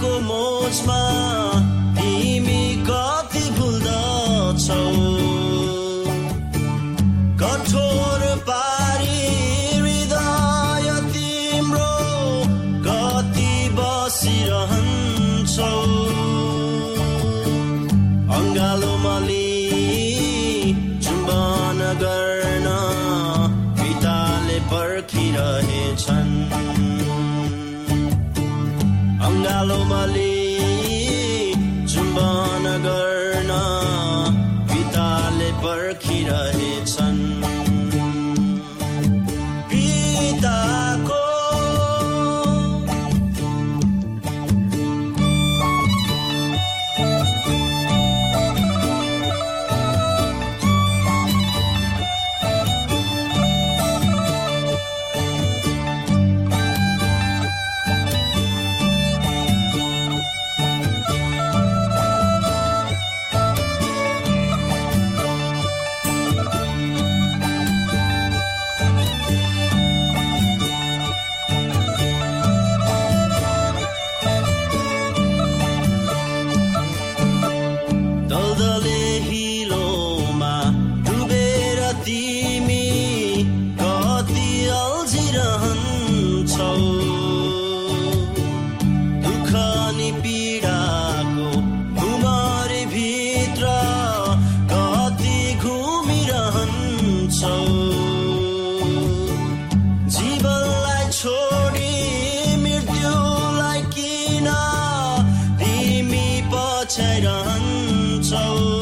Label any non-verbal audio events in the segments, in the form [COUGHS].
como zma soul.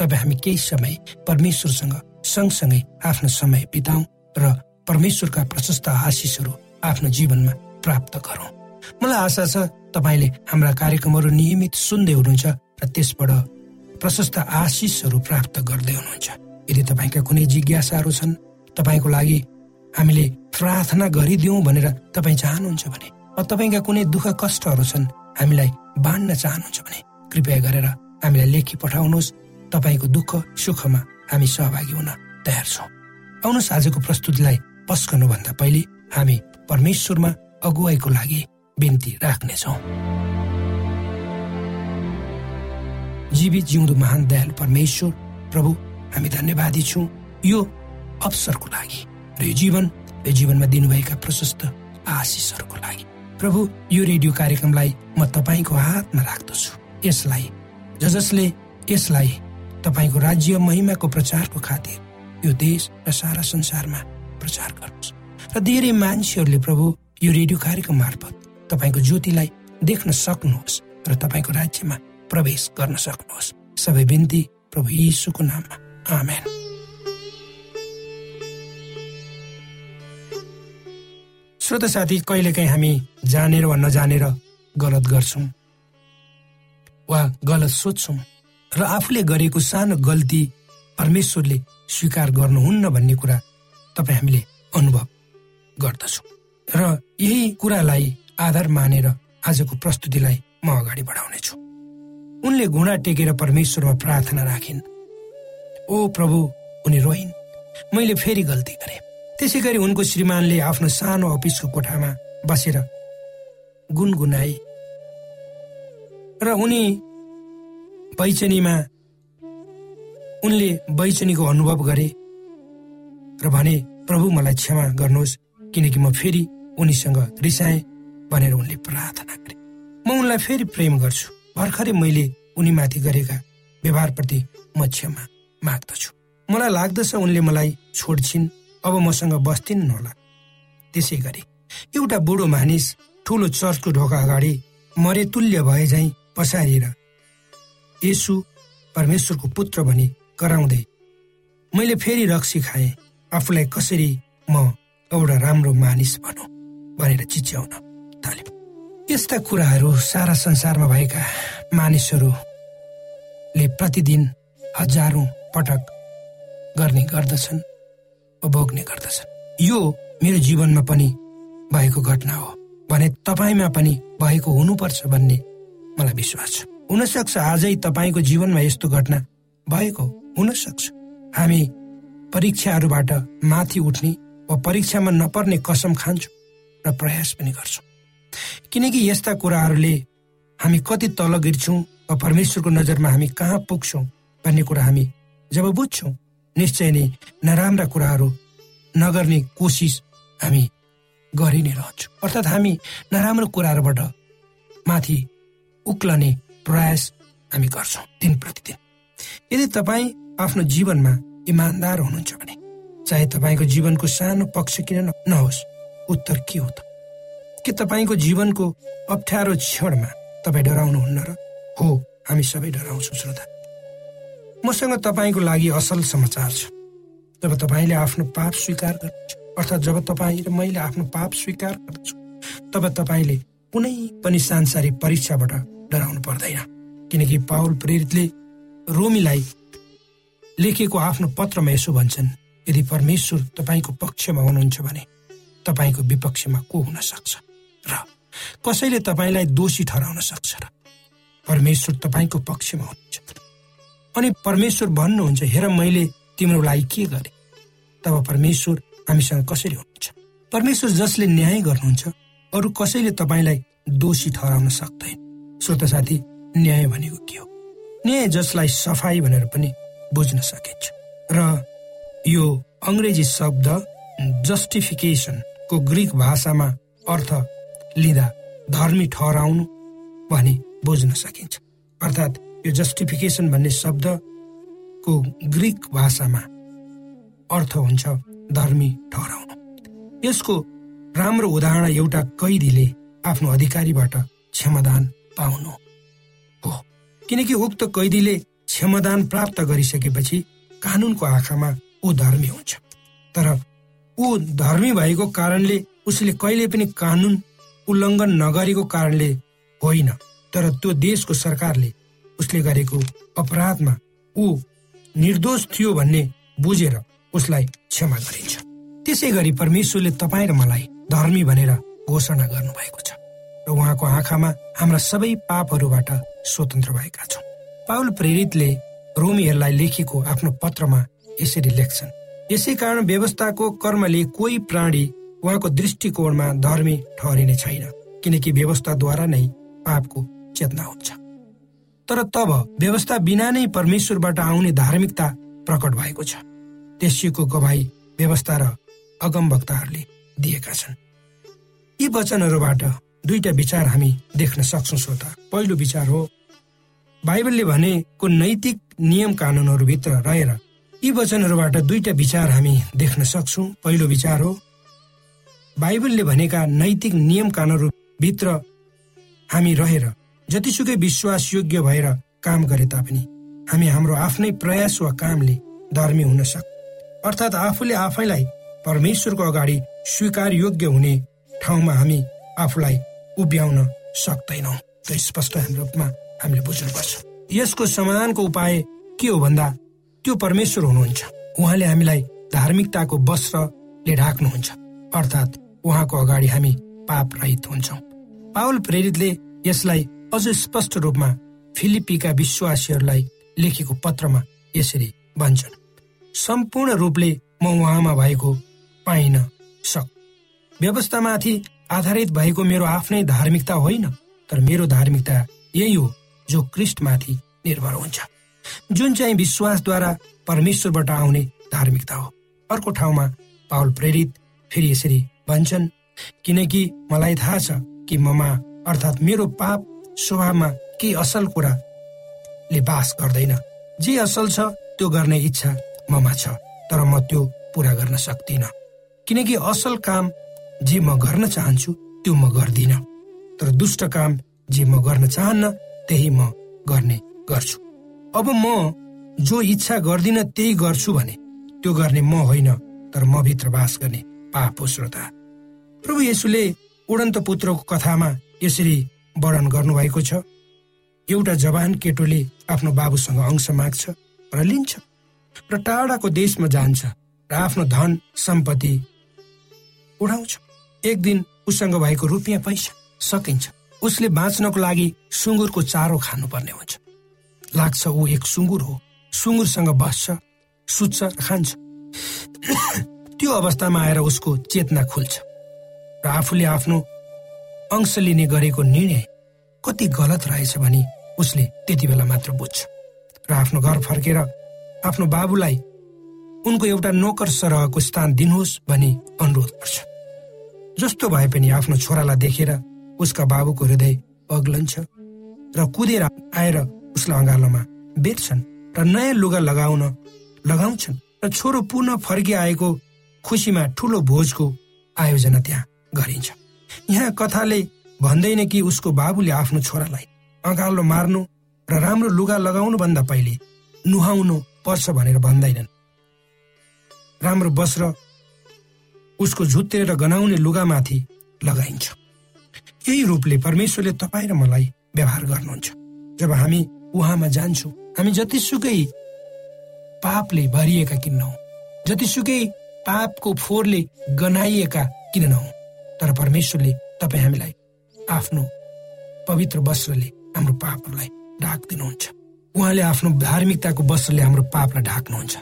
तपाईँ हामी केही समय परमेश्वरसँग सँगसँगै आफ्नो समय बिताउँ र परमेश्वरका प्रशस्त आशिषहरू आफ्नो जीवनमा प्राप्त गरौँ। मलाई आशा छ तपाईँले हाम्रा कार्यक्रमहरू नियमित सुन्दै हुनुहुन्छ र त्यसबाट प्रशस्त आशिषहरू प्राप्त गर्दै हुनुहुन्छ। यदि तपाईँका कुनै जिज्ञासाहरू छन् तपाईँको लागि हामीले प्रार्थना गरिदिउँ भनेर तपाईँ चाहनुहुन्छ भने तपाईँका कुनै दुःख कष्टहरू छन् हामीलाई बाँड्न चाहनुहुन्छ भने कृपया गरेर हामीलाई लेखी पठाउनुहोस्। तपाईँको दुःख सुखमा हामी सहभागी हुन तयार छौँ। आउनुहोस् आजको प्रस्तुतिलाई पस्कनुभन्दा पहिले हामी परमेश्वरमा अगुवाईको लागि बिन्ती राख्नेछौ। जीवित जिउँदो महान दयालु परमेश्वर प्रभु हामी धन्यवादी छौँ। यो अवसरको लागि र यो जीवन यो जीवनमा दिनुभएका प्रशस्त आशिषहरूको लागि। प्रभु यो रेडियो कार्यक्रमलाई म तपाईँको हातमा राख्दछु। यसलाई ज जसले यसलाई तपाईँको राज्य महिमाको प्रचारको खातिर यो देश र सारा संसारमा प्रचार गर्नुहोस्। र धेरै मान्छेहरूले प्रभु यो रेडियो कार्यक्रम मार्फत तपाईँको ज्योतिलाई देख्न सक्नुहोस् र तपाईँको राज्यमा प्रवेश गर्न सक्नुहोस्। सबै बिन्ती प्रभु यीशुको नाममा। आमेन। श्रोत साथी कहिलेकाहीँ हामी जानेर वा नजानेर गलत गर्छौँ वा गलत सोध्छौँ र आफूले गरेको सानो गल्ती परमेश्वरले स्वीकार गर्नुहुन्न भन्ने कुरा तपाईँ हामीले अनुभव गर्दछौँ। र यही कुरालाई आधार मानेर आजको प्रस्तुतिलाई म अगाडि बढाउनेछु। उनले घुँडा टेकेर परमेश्वरमा प्रार्थना राखिन्। ओ प्रभु उनी रोइन्। मैले फेरि गल्ती गरेँ। त्यसै गरी उनको श्रीमानले आफ्नो सानो अफिसको कोठामा बसेर गुनगुनाए र उनी बैचनीमा उनले बैचनीको अनुभव गरे र भने प्रभु मलाई क्षमा गर्नुहोस् किनकि म फेरि उनीसँग रिसाएँ भनेर उनले प्रार्थना गरे। म उनलाई फेरि प्रेम गर्छु। भर्खरै मैले उनीमाथि गरेका व्यवहारप्रति म क्षमा माग्दछु। मलाई लाग्दछ उनले मलाई छोड्छिन् अब मसँग बस्थिन् होला। त्यसै गरी एउटा बुढो मानिस ठुलो चर्चको ढोका अगाडि मरे तुल्य भए झैँ पसारिएर यसु परमेश्वरको पुत्र भनी कराउँदै मैले फेरि रक्सी खाएँ। आफूलाई कसरी म एउटा राम्रो मानिस भनौँ? भनेर चिच्याउन थाले। यस्ता कुराहरू सारा संसारमा भएका मानिसहरूले प्रतिदिन हजारौँ पटक गर्ने गर्दछन् भोग्ने गर्दछन्। यो मेरो जीवनमा पनि भएको घटना हो भने तपाईँमा पनि भएको हुनुपर्छ भन्ने मलाई विश्वास छ। हुनसक्छ आजै तपाईँको जीवनमा यस्तो घटना भएको हुन सक्छ हामी परीक्षाहरूबाट माथि उठ्ने वा परीक्षामा नपर्ने कसम खान्छौँ र प्रयास पनि गर्छौँ। किनकि यस्ता कुराहरूले हामी कति तल गिर्छौँ वा परमेश्वरको नजरमा हामी कहाँ पुग्छौँ भन्ने कुरा हामी जब बुझ्छौँ निश्चय नै नराम्रा कुराहरू नगर्ने कोसिस हामी गरि नै रहन्छौँ। अर्थात् हामी नराम्रो कुराहरूबाट माथि उक्लने प्रयास हामी गर्छौँ दिन प्रतिदिन। यदि तपाईँ आफ्नो जीवनमा इमान्दार हुनुहुन्छ भने चाहे तपाईँको जीवनको सानो पक्ष किन नहोस् उत्तर के हो त? के तपाईँको जीवनको अप्ठ्यारो क्षणमा तपाईँ डराउनुहुन्न र हो हामी सबै डराउँछौँ श्रोता। मसँग तपाईँको लागि असल समाचार छ। जब तपाईँले आफ्नो पाप स्वीकार गर्नुहुन्छ अर्थात् जब तपाईँ र मैले आफ्नो पाप स्वीकार गर्दछु तब तपाईँले कुनै पनि सांसारिक परीक्षाबाट डराउनु पर्दैन। किनकि पावल प्रेरितले रोमीलाई लेखेको आफ्नो पत्रमा यसो भन्छन् यदि परमेश्वर तपाईँको पक्षमा हुनुहुन्छ भने तपाईँको विपक्षमा को हुन सक्छ? र कसैले तपाईँलाई दोषी ठहराउन सक्छ र परमेश्वर तपाईँको पक्षमा हुनुहुन्छ? अनि परमेश्वर भन्नुहुन्छ हेर मैले तिम्रो लागि के गरे? तब परमेश्वर हामीसँग कसरी हुनुहुन्छ? परमेश्वर जसले न्याय गर्नुहुन्छ अरू कसैले तपाईँलाई दोषी ठहराउन सक्दैन। श्रोत साथी न्याय भनेको के हो? न्याय जसलाई सफाई भनेर पनि बुझ्न सकिन्छ र यो अङ्ग्रेजी शब्द जस्टिफिकेसनको ग्रिक भाषामा अर्थ लिँदा धर्मी ठहराउनु भनी बुझ्न सकिन्छ। अर्थात् यो जस्टिफिकेसन भन्ने शब्दको ग्रिक भाषामा अर्थ हुन्छ धर्मी ठहराउनु। यसको राम्रो उदाहरण एउटा कैदीले आफ्नो अधिकारीबाट क्षमादान पाउनु हो। किनकि उक्त कैदीले क्षमादान प्राप्त गरिसकेपछि कानुनको आँखामा ऊ धर्मी हुन्छ। तर ऊ धर्मी भएको कारणले उसले कहिले पनि कानुन उल्लङ्घन नगरेको कारणले होइन। तर त्यो देशको सरकारले उसले गरेको अपराधमा ऊ निर्दोष थियो भन्ने बुझेर उसलाई क्षमा गरिन्छ। त्यसै गरी परमेश्वरले तपाईँ र मलाई धर्मी भनेर घोषणा गर्नुभएको छ। उहाँको आँखामा हाम्रा सबै पापहरूबाट स्वतन्त्र भएका छौँ। पाउल प्रेरितले रोमीहरूलाई लेखेको आफ्नो पत्रमा यसरी लेख्छन् यसै कारण व्यवस्थाको कर्मले कोही प्राणी उहाँको दृष्टिकोणमा धर्मी ठहरिने छैन किनकि व्यवस्थाद्वारा नै पापको चेतना हुन्छ। तर तब व्यवस्था बिना नै परमेश्वरबाट आउने धार्मिकता प्रकट भएको छ। त्यसको गवाई व्यवस्था र अगम वक्ताहरूले दिएका छन्। यी वचनहरूबाट दुईटा विचार हामी देख्न सक्छौँ श्रोता। पहिलो विचार हो बाइबलले भनेको नैतिक नियम कानुनहरूभित्र रहेर यी वचनहरूबाट दुईटा विचार हामी देख्न सक्छौँ। पहिलो विचार हो बाइबलले भनेका नैतिक नियम कानुनहरू हामी रहेर जतिसुकै विश्वास योग्य भएर काम गरे तापनि हामी हाम्रो आफ्नै प्रयास वा कामले धर्मी हुन सक् अर्थात् आफूले आफैलाई परमेश्वरको अगाडि स्वीकार योग्य हुने ठाउँमा हामी आफूलाई उभ्याउन सक्दैनौँ त स्पष्ट रूपमा हामीले बुझ्नुपर्छ यसको समाधानको उपाय के हो भन्दा त्यो परमेश्वर हुनुहुन्छ। उहाँले हामीलाई धार्मिकताको वस्त्रले ढाक्नुहुन्छ। अर्थात् उहाँको अगाडि हामी पाप रहित हुन्छौँ। पावल प्रेरितले यसलाई अझ स्पष्ट रूपमा फिलिपीका विश्वासीहरूलाई लेखेको पत्रमा यसरी भन्छन् सम्पूर्ण रूपले म उहाँमा भएको पाइन सक। व्यवस्थामाथि आधारित भएको मेरो आफ्नै धार्मिकता होइन तर मेरो धार्मिकता यही हो जो क्रिस्टमाथि निर्भर हुन्छ। जुन चाहिँ विश्वासद्वारा परमेश्वरबाट आउने धार्मिकता हो। अर्को ठाउँमा पावल प्रेरित फेरि यसरी भन्छन् किनकि मलाई थाहा छ कि ममा अर्थात् मेरो पाप स्वभावमा केही असल कुराले बास गर्दैन। जे असल छ त्यो गर्ने इच्छा ममा छ तर म त्यो पुरा गर्न सक्दिन। किनकि असल काम जे म गर्न चाहन्छु त्यो म गर्दिन। तर दुष्ट काम जे म गर्न चाहन्न त्यही म गर्ने गर्छु। अब म जो इच्छा गर्दिन त्यही गर्छु भने त्यो गर्ने म होइन तर म भित्र बास गर्ने पाप हो श्रोता। प्रभु येसुले उडन्त पुत्रको कथामा यसरी वर्णन गर्नुभएको छ। एउटा जवान केटोले आफ्नो बाबुसँग अंश माग्छ र लिन्छ र टाढाको देशमा जान्छ र आफ्नो धन सम्पत्ति उडाउँछ। एक दिन उसँग भएको रुपियाँ पैसा सकिन्छ। उसले बाँच्नको लागि सुँगुरको चारो खानुपर्ने हुन्छ। लाग्छ ऊ एक सुँगुर हो। सुँगुरसँग बस्छ सुत्छ खान्छ। [COUGHS] त्यो अवस्थामा आएर उसको चेतना खुल्छ। र आफूले आफ्नो अंश लिने गरेको निर्णय कति गलत रहेछ भने उसले त्यति बेला मात्र बुझ्छ। र आफ्नो घर फर्केर आफ्नो बाबुलाई उनको एउटा नोकर सरहको स्थान दिनुहोस् भनी अनुरोध गर्छ। जस्तो भए पनि आफ्नो छोरालाई देखेर उसका बाबुको हृदय पग्लन्छ र कुदेर आएर उसलाई अँगालोमा बेच्छन् र नयाँ लुगा लगाउन लगाउँछन् र छोरो पुनः फर्किआएको खुसीमा ठुलो भोजको आयोजना त्यहाँ गरिन्छ। यहाँ कथाले भन्दैन कि उसको बाबुले आफ्नो छोरालाई अँगालो मार्नु र राम्रो लुगा लगाउनु भन्दा पहिले नुहाउनु पर्छ भनेर भन्दैनन्। राम्रो वस्त्र उसको झुत्तेर गनाउने लुगामाथि लगाइन्छ। यही रूपले परमेश्वरले तपाईँ र मलाई व्यवहार गर्नुहुन्छ। जब हामी उहाँमा जान्छौँ हामी जतिसुकै पापले भरिएका किन जतिसुकै पापको फोहोरले गनाइएका किन नहौँ तर परमेश्वरले तपाईँ हामीलाई आफ्नो पवित्र वस्त्रले हाम्रो पापहरूलाई ढाकिदिनुहुन्छ उहाँले आफ्नो धार्मिकताको वस्त्रले हाम्रो पापलाई ढाक्नुहुन्छ।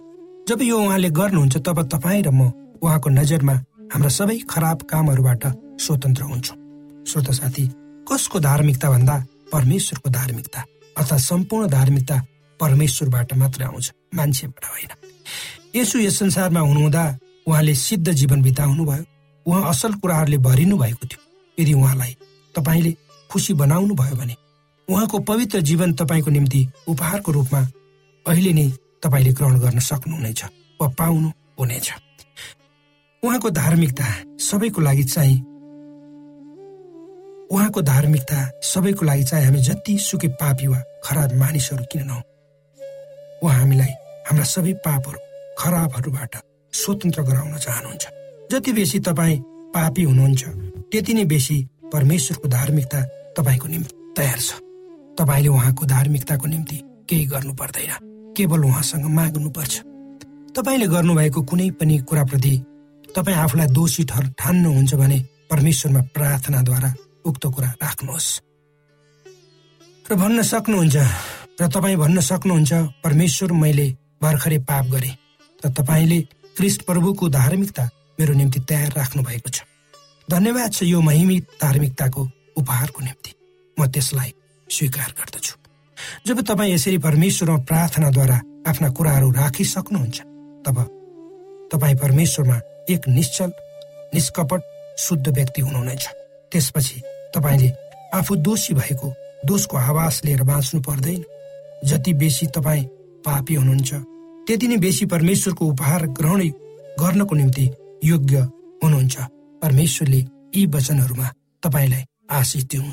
जब यो उहाँले गर्नुहुन्छ तब तपाईँ र म उहाँको नजरमा हाम्रा सबै खराब कामहरूबाट स्वतन्त्र हुन्छौँ। श्रोत साथी कसको धार्मिकता भन्दा परमेश्वरको धार्मिकता अर्थात् सम्पूर्ण धार्मिकता परमेश्वरबाट मात्र आउँछ मान्छेबाट होइन। यसो यस संसारमा हुनुहुँदा उहाँले सिद्ध जीवन बिताउनु भयो उहाँ असल कुराहरूले भरिनु भएको थियो। यदि उहाँलाई तपाईँले खुसी बनाउनु भयो भने उहाँको पवित्र जीवन तपाईँको निम्ति उपहारको रूपमा अहिले नै तपाईँले ग्रहण गर्न सक्नुहुनेछ वा पाउनु हुनेछ उहाँको धार्मिकता सबैको लागि चाहिँ उहाँको धार्मिकता सबैको लागि चाहिँ हामी जति सुकै पापी वा खराब मानिसहरू किन नहौँ? उहाँ हामीलाई हाम्रा सबै पापहरू खराबहरूबाट स्वतन्त्र गराउन चाहनुहुन्छ। जति बेसी तपाईँ पापी हुनुहुन्छ त्यति नै बेसी परमेश्वरको धार्मिकता तपाईँको निम्ति तयार छ। तपाईँले उहाँको धार्मिकताको निम्ति केही गर्नु पर्दैन। केवल उहाँसँग माग्नु पर्छ तपाईँले गर्नुभएको कुनै पनि कुराप्रति तपाईँ आफूलाई दोषी ठर ठान्नुहुन्छ भने परमेश्वरमा प्रार्थनाद्वारा उक्त कुरा राख्नुहोस्। र भन्न सक्नुहुन्छ र तपाईँ भन्न सक्नुहुन्छ परमेश्वर मैले भर्खरै पाप गरेँ र तपाईँले क्रिस्ट प्रभुको धार्मिकता मेरो निम्ति तयार राख्नु भएको छ। धन्यवाद छ यो महिमित धार्मिकताको उपहारको निम्ति। म त्यसलाई स्वीकार गर्दछु। जब तपाईँ यसरी परमेश्वरमा प्रार्थनाद्वारा आफ्ना कुराहरू राखिसक्नुहुन्छ तब तपाईँ परमेश्वरमा एक निश्चल निष्कपट शुद्ध व्यक्ति हुनुहुनेछ। त्यसपछि तपाईँले आफू दोषी भएको दोषको आवास लिएर बाँच्नु पर्दैन। जति बेसी तपाईँ पापी हुनुहुन्छ त्यति नै बेसी परमेश्वरको उपहार ग्रहण गर्नको निम्ति योग्य हुनुहुन्छ। परमेश्वरले यी वचनहरूमा तपाईँलाई आशिष दिउन्।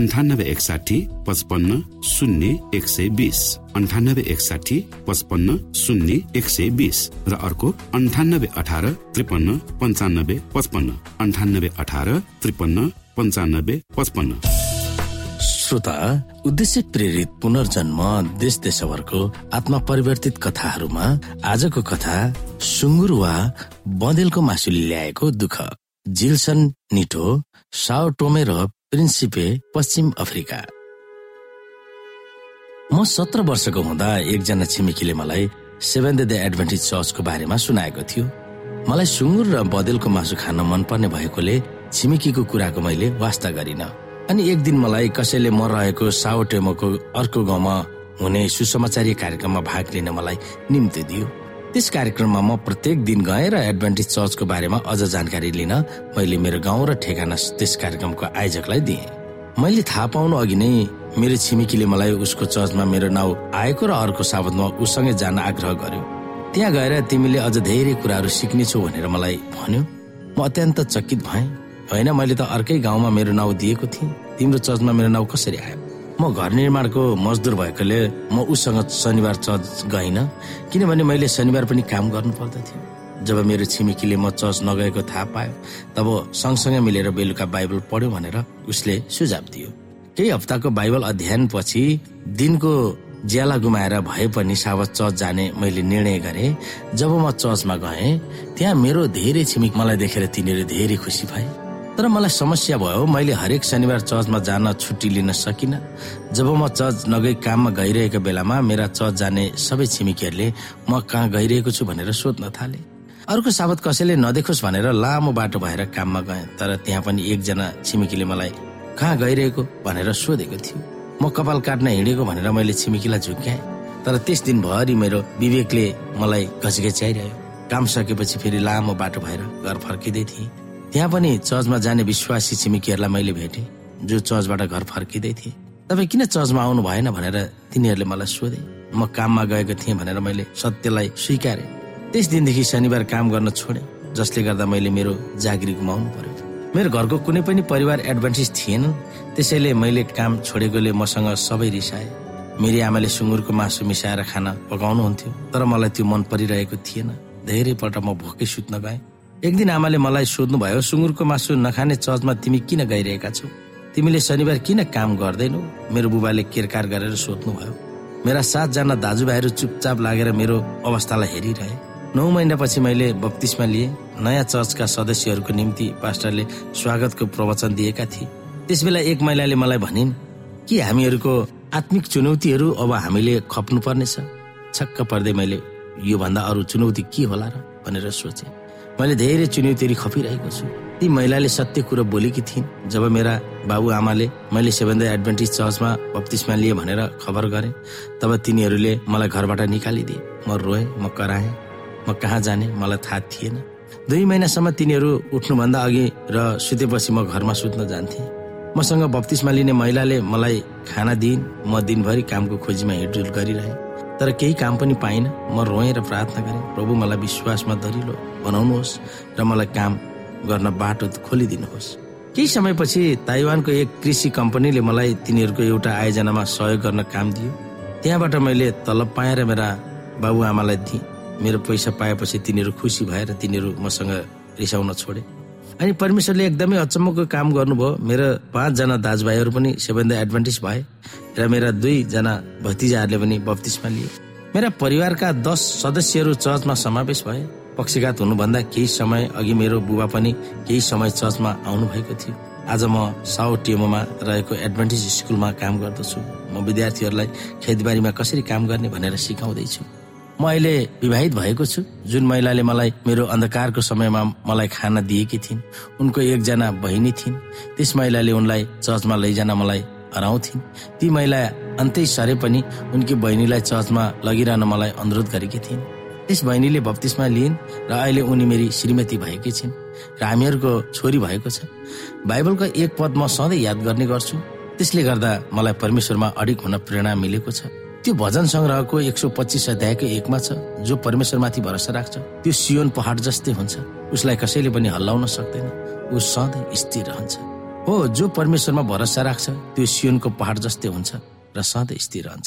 अन्ठानब्बे एकसाठी पचपन्न शून्य एक सय बिस. अन्ठानब्बे एकसाठी पचपन्न शून्य एक सय बिस. र अर्को अन्ठानब्बे अठार त्रिपन्न पन्चानब्बे पचपन्न. अन्ठानब्बे अठार त्रिपन्न पन्चानब्बे पचपन्न. श्रोता उद्देश्य प्रेरित पुनर्जन्म देश देशभरको आत्मा परिवर्तित कथाहरूमा आजको कथा सुँगुर वा बँदेलको मासुले ल्याएको दुःख। जिल्सन निटो साओ टोमे र प्रिन्सिपे पश्चिम अफ्रिका। म सत्र वर्षको हुँदा एकजना छिमेकीले मलाई सेभेन द एडभान्टेज चर्चको बारेमा सुनाएको थियो। मलाई सुँगुर र बदेलको मासु खान मनपर्ने भएकोले छिमेकीको कुराको मैले वास्ता गरिन। अनि एक दिन मलाई कसैले म रहेको साओटेमोको अर्को गाउँमा हुने सुसमाचारी कार्यक्रममा भाग लिन मलाई निम्ति दियो। त्यस कार्यक्रममा म प्रत्येक दिन गएँ र एडभान्टेज चर्चको बारेमा अझ जानकारी लिन मैले मेरो गाउँ र ठेगाना त्यस कार्यक्रमको आयोजकलाई दिएँ। मैले थाहा पाउनु अघि नै मेरो छिमेकीले मलाई उसको चर्चमा मेरो नाउँ आएको र अर्को साबतमा उसँगै जान आग्रह गर्यो। त्यहाँ गएर तिमीले अझ धेरै कुराहरू सिक्नेछौ भनेर मलाई भन्यो। म अत्यन्त चकित भएँ। होइन मैले त अर्कै गाउँमा मेरो नाउँ दिएको थिएँ। तिम्रो चर्चमा मेरो नाउँ कसरी आयो? म घर निर्माणको मजदुर भएकोले म उसँग शनिबार चर्च गइनँ किनभने मैले शनिबार पनि काम गर्नु पर्दथ्यो। जब मेरो छिमेकीले म चर्च नगएको थाहा पायो तब सँगसँगै मिलेर बेलुका बाइबल पढ्यो भनेर उसले सुझाव दियो। केही हप्ताको बाइबल अध्ययन पछि दिनको ज्याला गुमाएर भए पनि सावत चर्च जाने मैले निर्णय गरे। जब म चर्चमा गएँ त्यहाँ मेरो धेरै छिमेक मलाई देखेर तिनीहरू धेरै खुसी भए। तर मलाई समस्या भयो। मैले हरेक शनिबार चर्चमा जान छुट्टी लिन सकिनँ। जब म चर्च नगई काममा गइरहेको बेलामा मेरा चर्च जाने सबै छिमेकीहरूले म कहाँ गइरहेको छु भनेर सोध्न थाले। अर्को साबत कसैले नदेखोस् भनेर लामो बाटो भएर काममा गएँ तर त्यहाँ पनि एकजना छिमेकीले मलाई कहाँ गइरहेको भनेर सोधेको थियो। म कपाल काट्न हिँडेको भनेर मैले छिमेकीलाई झुक्याएँ तर त्यस दिनभरि मेरो विवेकले मलाई घचघच्याइरह्यो काम सकेपछि फेरि लामो बाटो भएर घर फर्किँदै थिएँ। त्यहाँ पनि चर्चमा जाने विश्वासी छिमेकीहरूलाई मैले भेटेँ जो चर्चबाट घर फर्किँदै थिए। तपाईँ किन चर्चमा आउनु भएन भनेर तिनीहरूले मलाई सोधे। म काममा गएको थिएँ भनेर मैले सत्यलाई स्वीकारे। त्यस दिनदेखि शनिबार काम गर्न छोडे जसले गर्दा मैले मेरो जागिरी गुमाउनु पर्यो। मेरो घरको कुनै पनि परिवार एडभान्टेज थिएन त्यसैले मैले काम छोडेकोले मसँग सबै रिसाए। मेरी आमाले सुँगुरको मासु मिसाएर खाना पकाउनुहुन्थ्यो तर मलाई त्यो मन परिरहेको थिएन। धेरैपल्ट म भोकै सुत्न गएँ। एक दिन आमाले मलाई सोध्नुभयो सुँगुरको मासु नखाने चर्चमा तिमी किन गइरहेका छौ? तिमीले शनिबार किन काम गर्दैनौ? मेरो बुबाले केरकार गरेर सोध्नुभयो। मेरा सातजना दाजुभाइहरू चुपचाप लागेर मेरो अवस्थालाई हेरिरहे। नौ महिनापछि मैले बत्तिसमा लिए नयाँ चर्चका सदस्यहरूको निम्ति पास्टरले स्वागतको प्रवचन दिएका थिए। त्यसबेला एक महिलाले मलाई भनिन् कि हामीहरूको आत्मिक चुनौतीहरू अब हामीले खप्नु पर्नेछ छक्क पर्दै मैले योभन्दा अरू चुनौती के होला र? भनेर सोचेँ। मैले धेरै चुनौतीहरू खपिरहेको छु। ती महिलाले सत्य कुरो बोलेकी थिइन्। जब मेरा बाबुआमाले मैले सेभेन एडभेन्टिज चर्चमा बत्तिसमा लिए भनेर खबर गरेँ तब तिनीहरूले मलाई घरबाट निकालिदिए। म रोएँ म कराएँ म कहाँ जाने मलाई थाहा थिएन। दुई महिनासम्म तिनीहरू उठ्नुभन्दा अघि र सुतेपछि म घरमा सुत्न जान्थेँ। मसँग बत्तिसमा लिने महिलाले मलाई खाना दिइन्। म दिनभरि कामको खोजीमा हिँडडुल गरिरहेँ। तर केही काम पनि पाइनँ। म रोएँ र प्रार्थना गरेँ प्रभु मलाई विश्वासमा दरिलो बनाउनुहोस् र मलाई काम गर्न बाटो खोलिदिनुहोस्। केही समयपछि ताइवानको एक कृषि कम्पनीले मलाई तिनीहरूको एउटा आयोजनामा सहयोग गर्न काम दियो। त्यहाँबाट मैले तलब पाएँ र मेरा बाबुआमालाई दिएँ। मेरो पैसा पाएपछि तिनीहरू खुसी भएर तिनीहरू मसँग रिसाउन छोडे। अनि परमेश्वरले एकदमै अचम्मको काम गर्नुभयो। मेरो पाँचजना दाजुभाइहरू पनि सेभेन द एडभान्टेज भए र मेरा दुईजना भतिजाहरूले पनि बत्तिसमा लिए। मेरा परिवारका दस सदस्यहरू चर्चमा समावेश भए। पक्षघात हुनुभन्दा केही समय अघि मेरो बुबा पनि केही समय चर्चमा आउनु भएको थियो। आज म साउ टेमोमा रहेको एडभान्टेज स्कुलमा काम गर्दछु। म विद्यार्थीहरूलाई खेतबारीमा कसरी काम गर्ने भनेर सिकाउँदैछु। म अहिले विवाहित भएको छु। जुन महिलाले मलाई मेरो अन्धकारको समयमा मलाई खाना दिएकी थिइन् उनको एकजना बहिनी थिइन् त्यस महिलाले उनलाई चर्चमा लैजान मलाई हराउँथिन् ती महिला अन्तै सरे पनि उनकी बहिनीलाई चर्चमा लगिरहन मलाई अनुरोध गरेकी थिइन्। त्यस बहिनीले बत्तिसमा लिइन् र अहिले उनी मेरी श्रीमती भएकी छिन् र हामीहरूको छोरी भएको छ। बाइबलको एक पद म सधैँ याद गर्ने गर्छु। त्यसले गर्दा मलाई परमेश्वरमा अडिक हुन प्रेरणा मिलेको छ। त्यो भजन सङ्ग्रहको एक सौ पच्चिस अध्यायको एकमा छ जो परमेश्वरमाथि भरोसा राख्छ। त्यो सियोन पहाड जस्तै हुन्छ। उसलाई कसैले पनि हल्लाउन सक्दैन। ऊ सधैँ स्थिर रहन्छ। हो जो परमेश्वरमा भरोसा राख्छ त्यो सियोनको पहाड जस्तै हुन्छ र सधैँ स्थिर रहन्छ।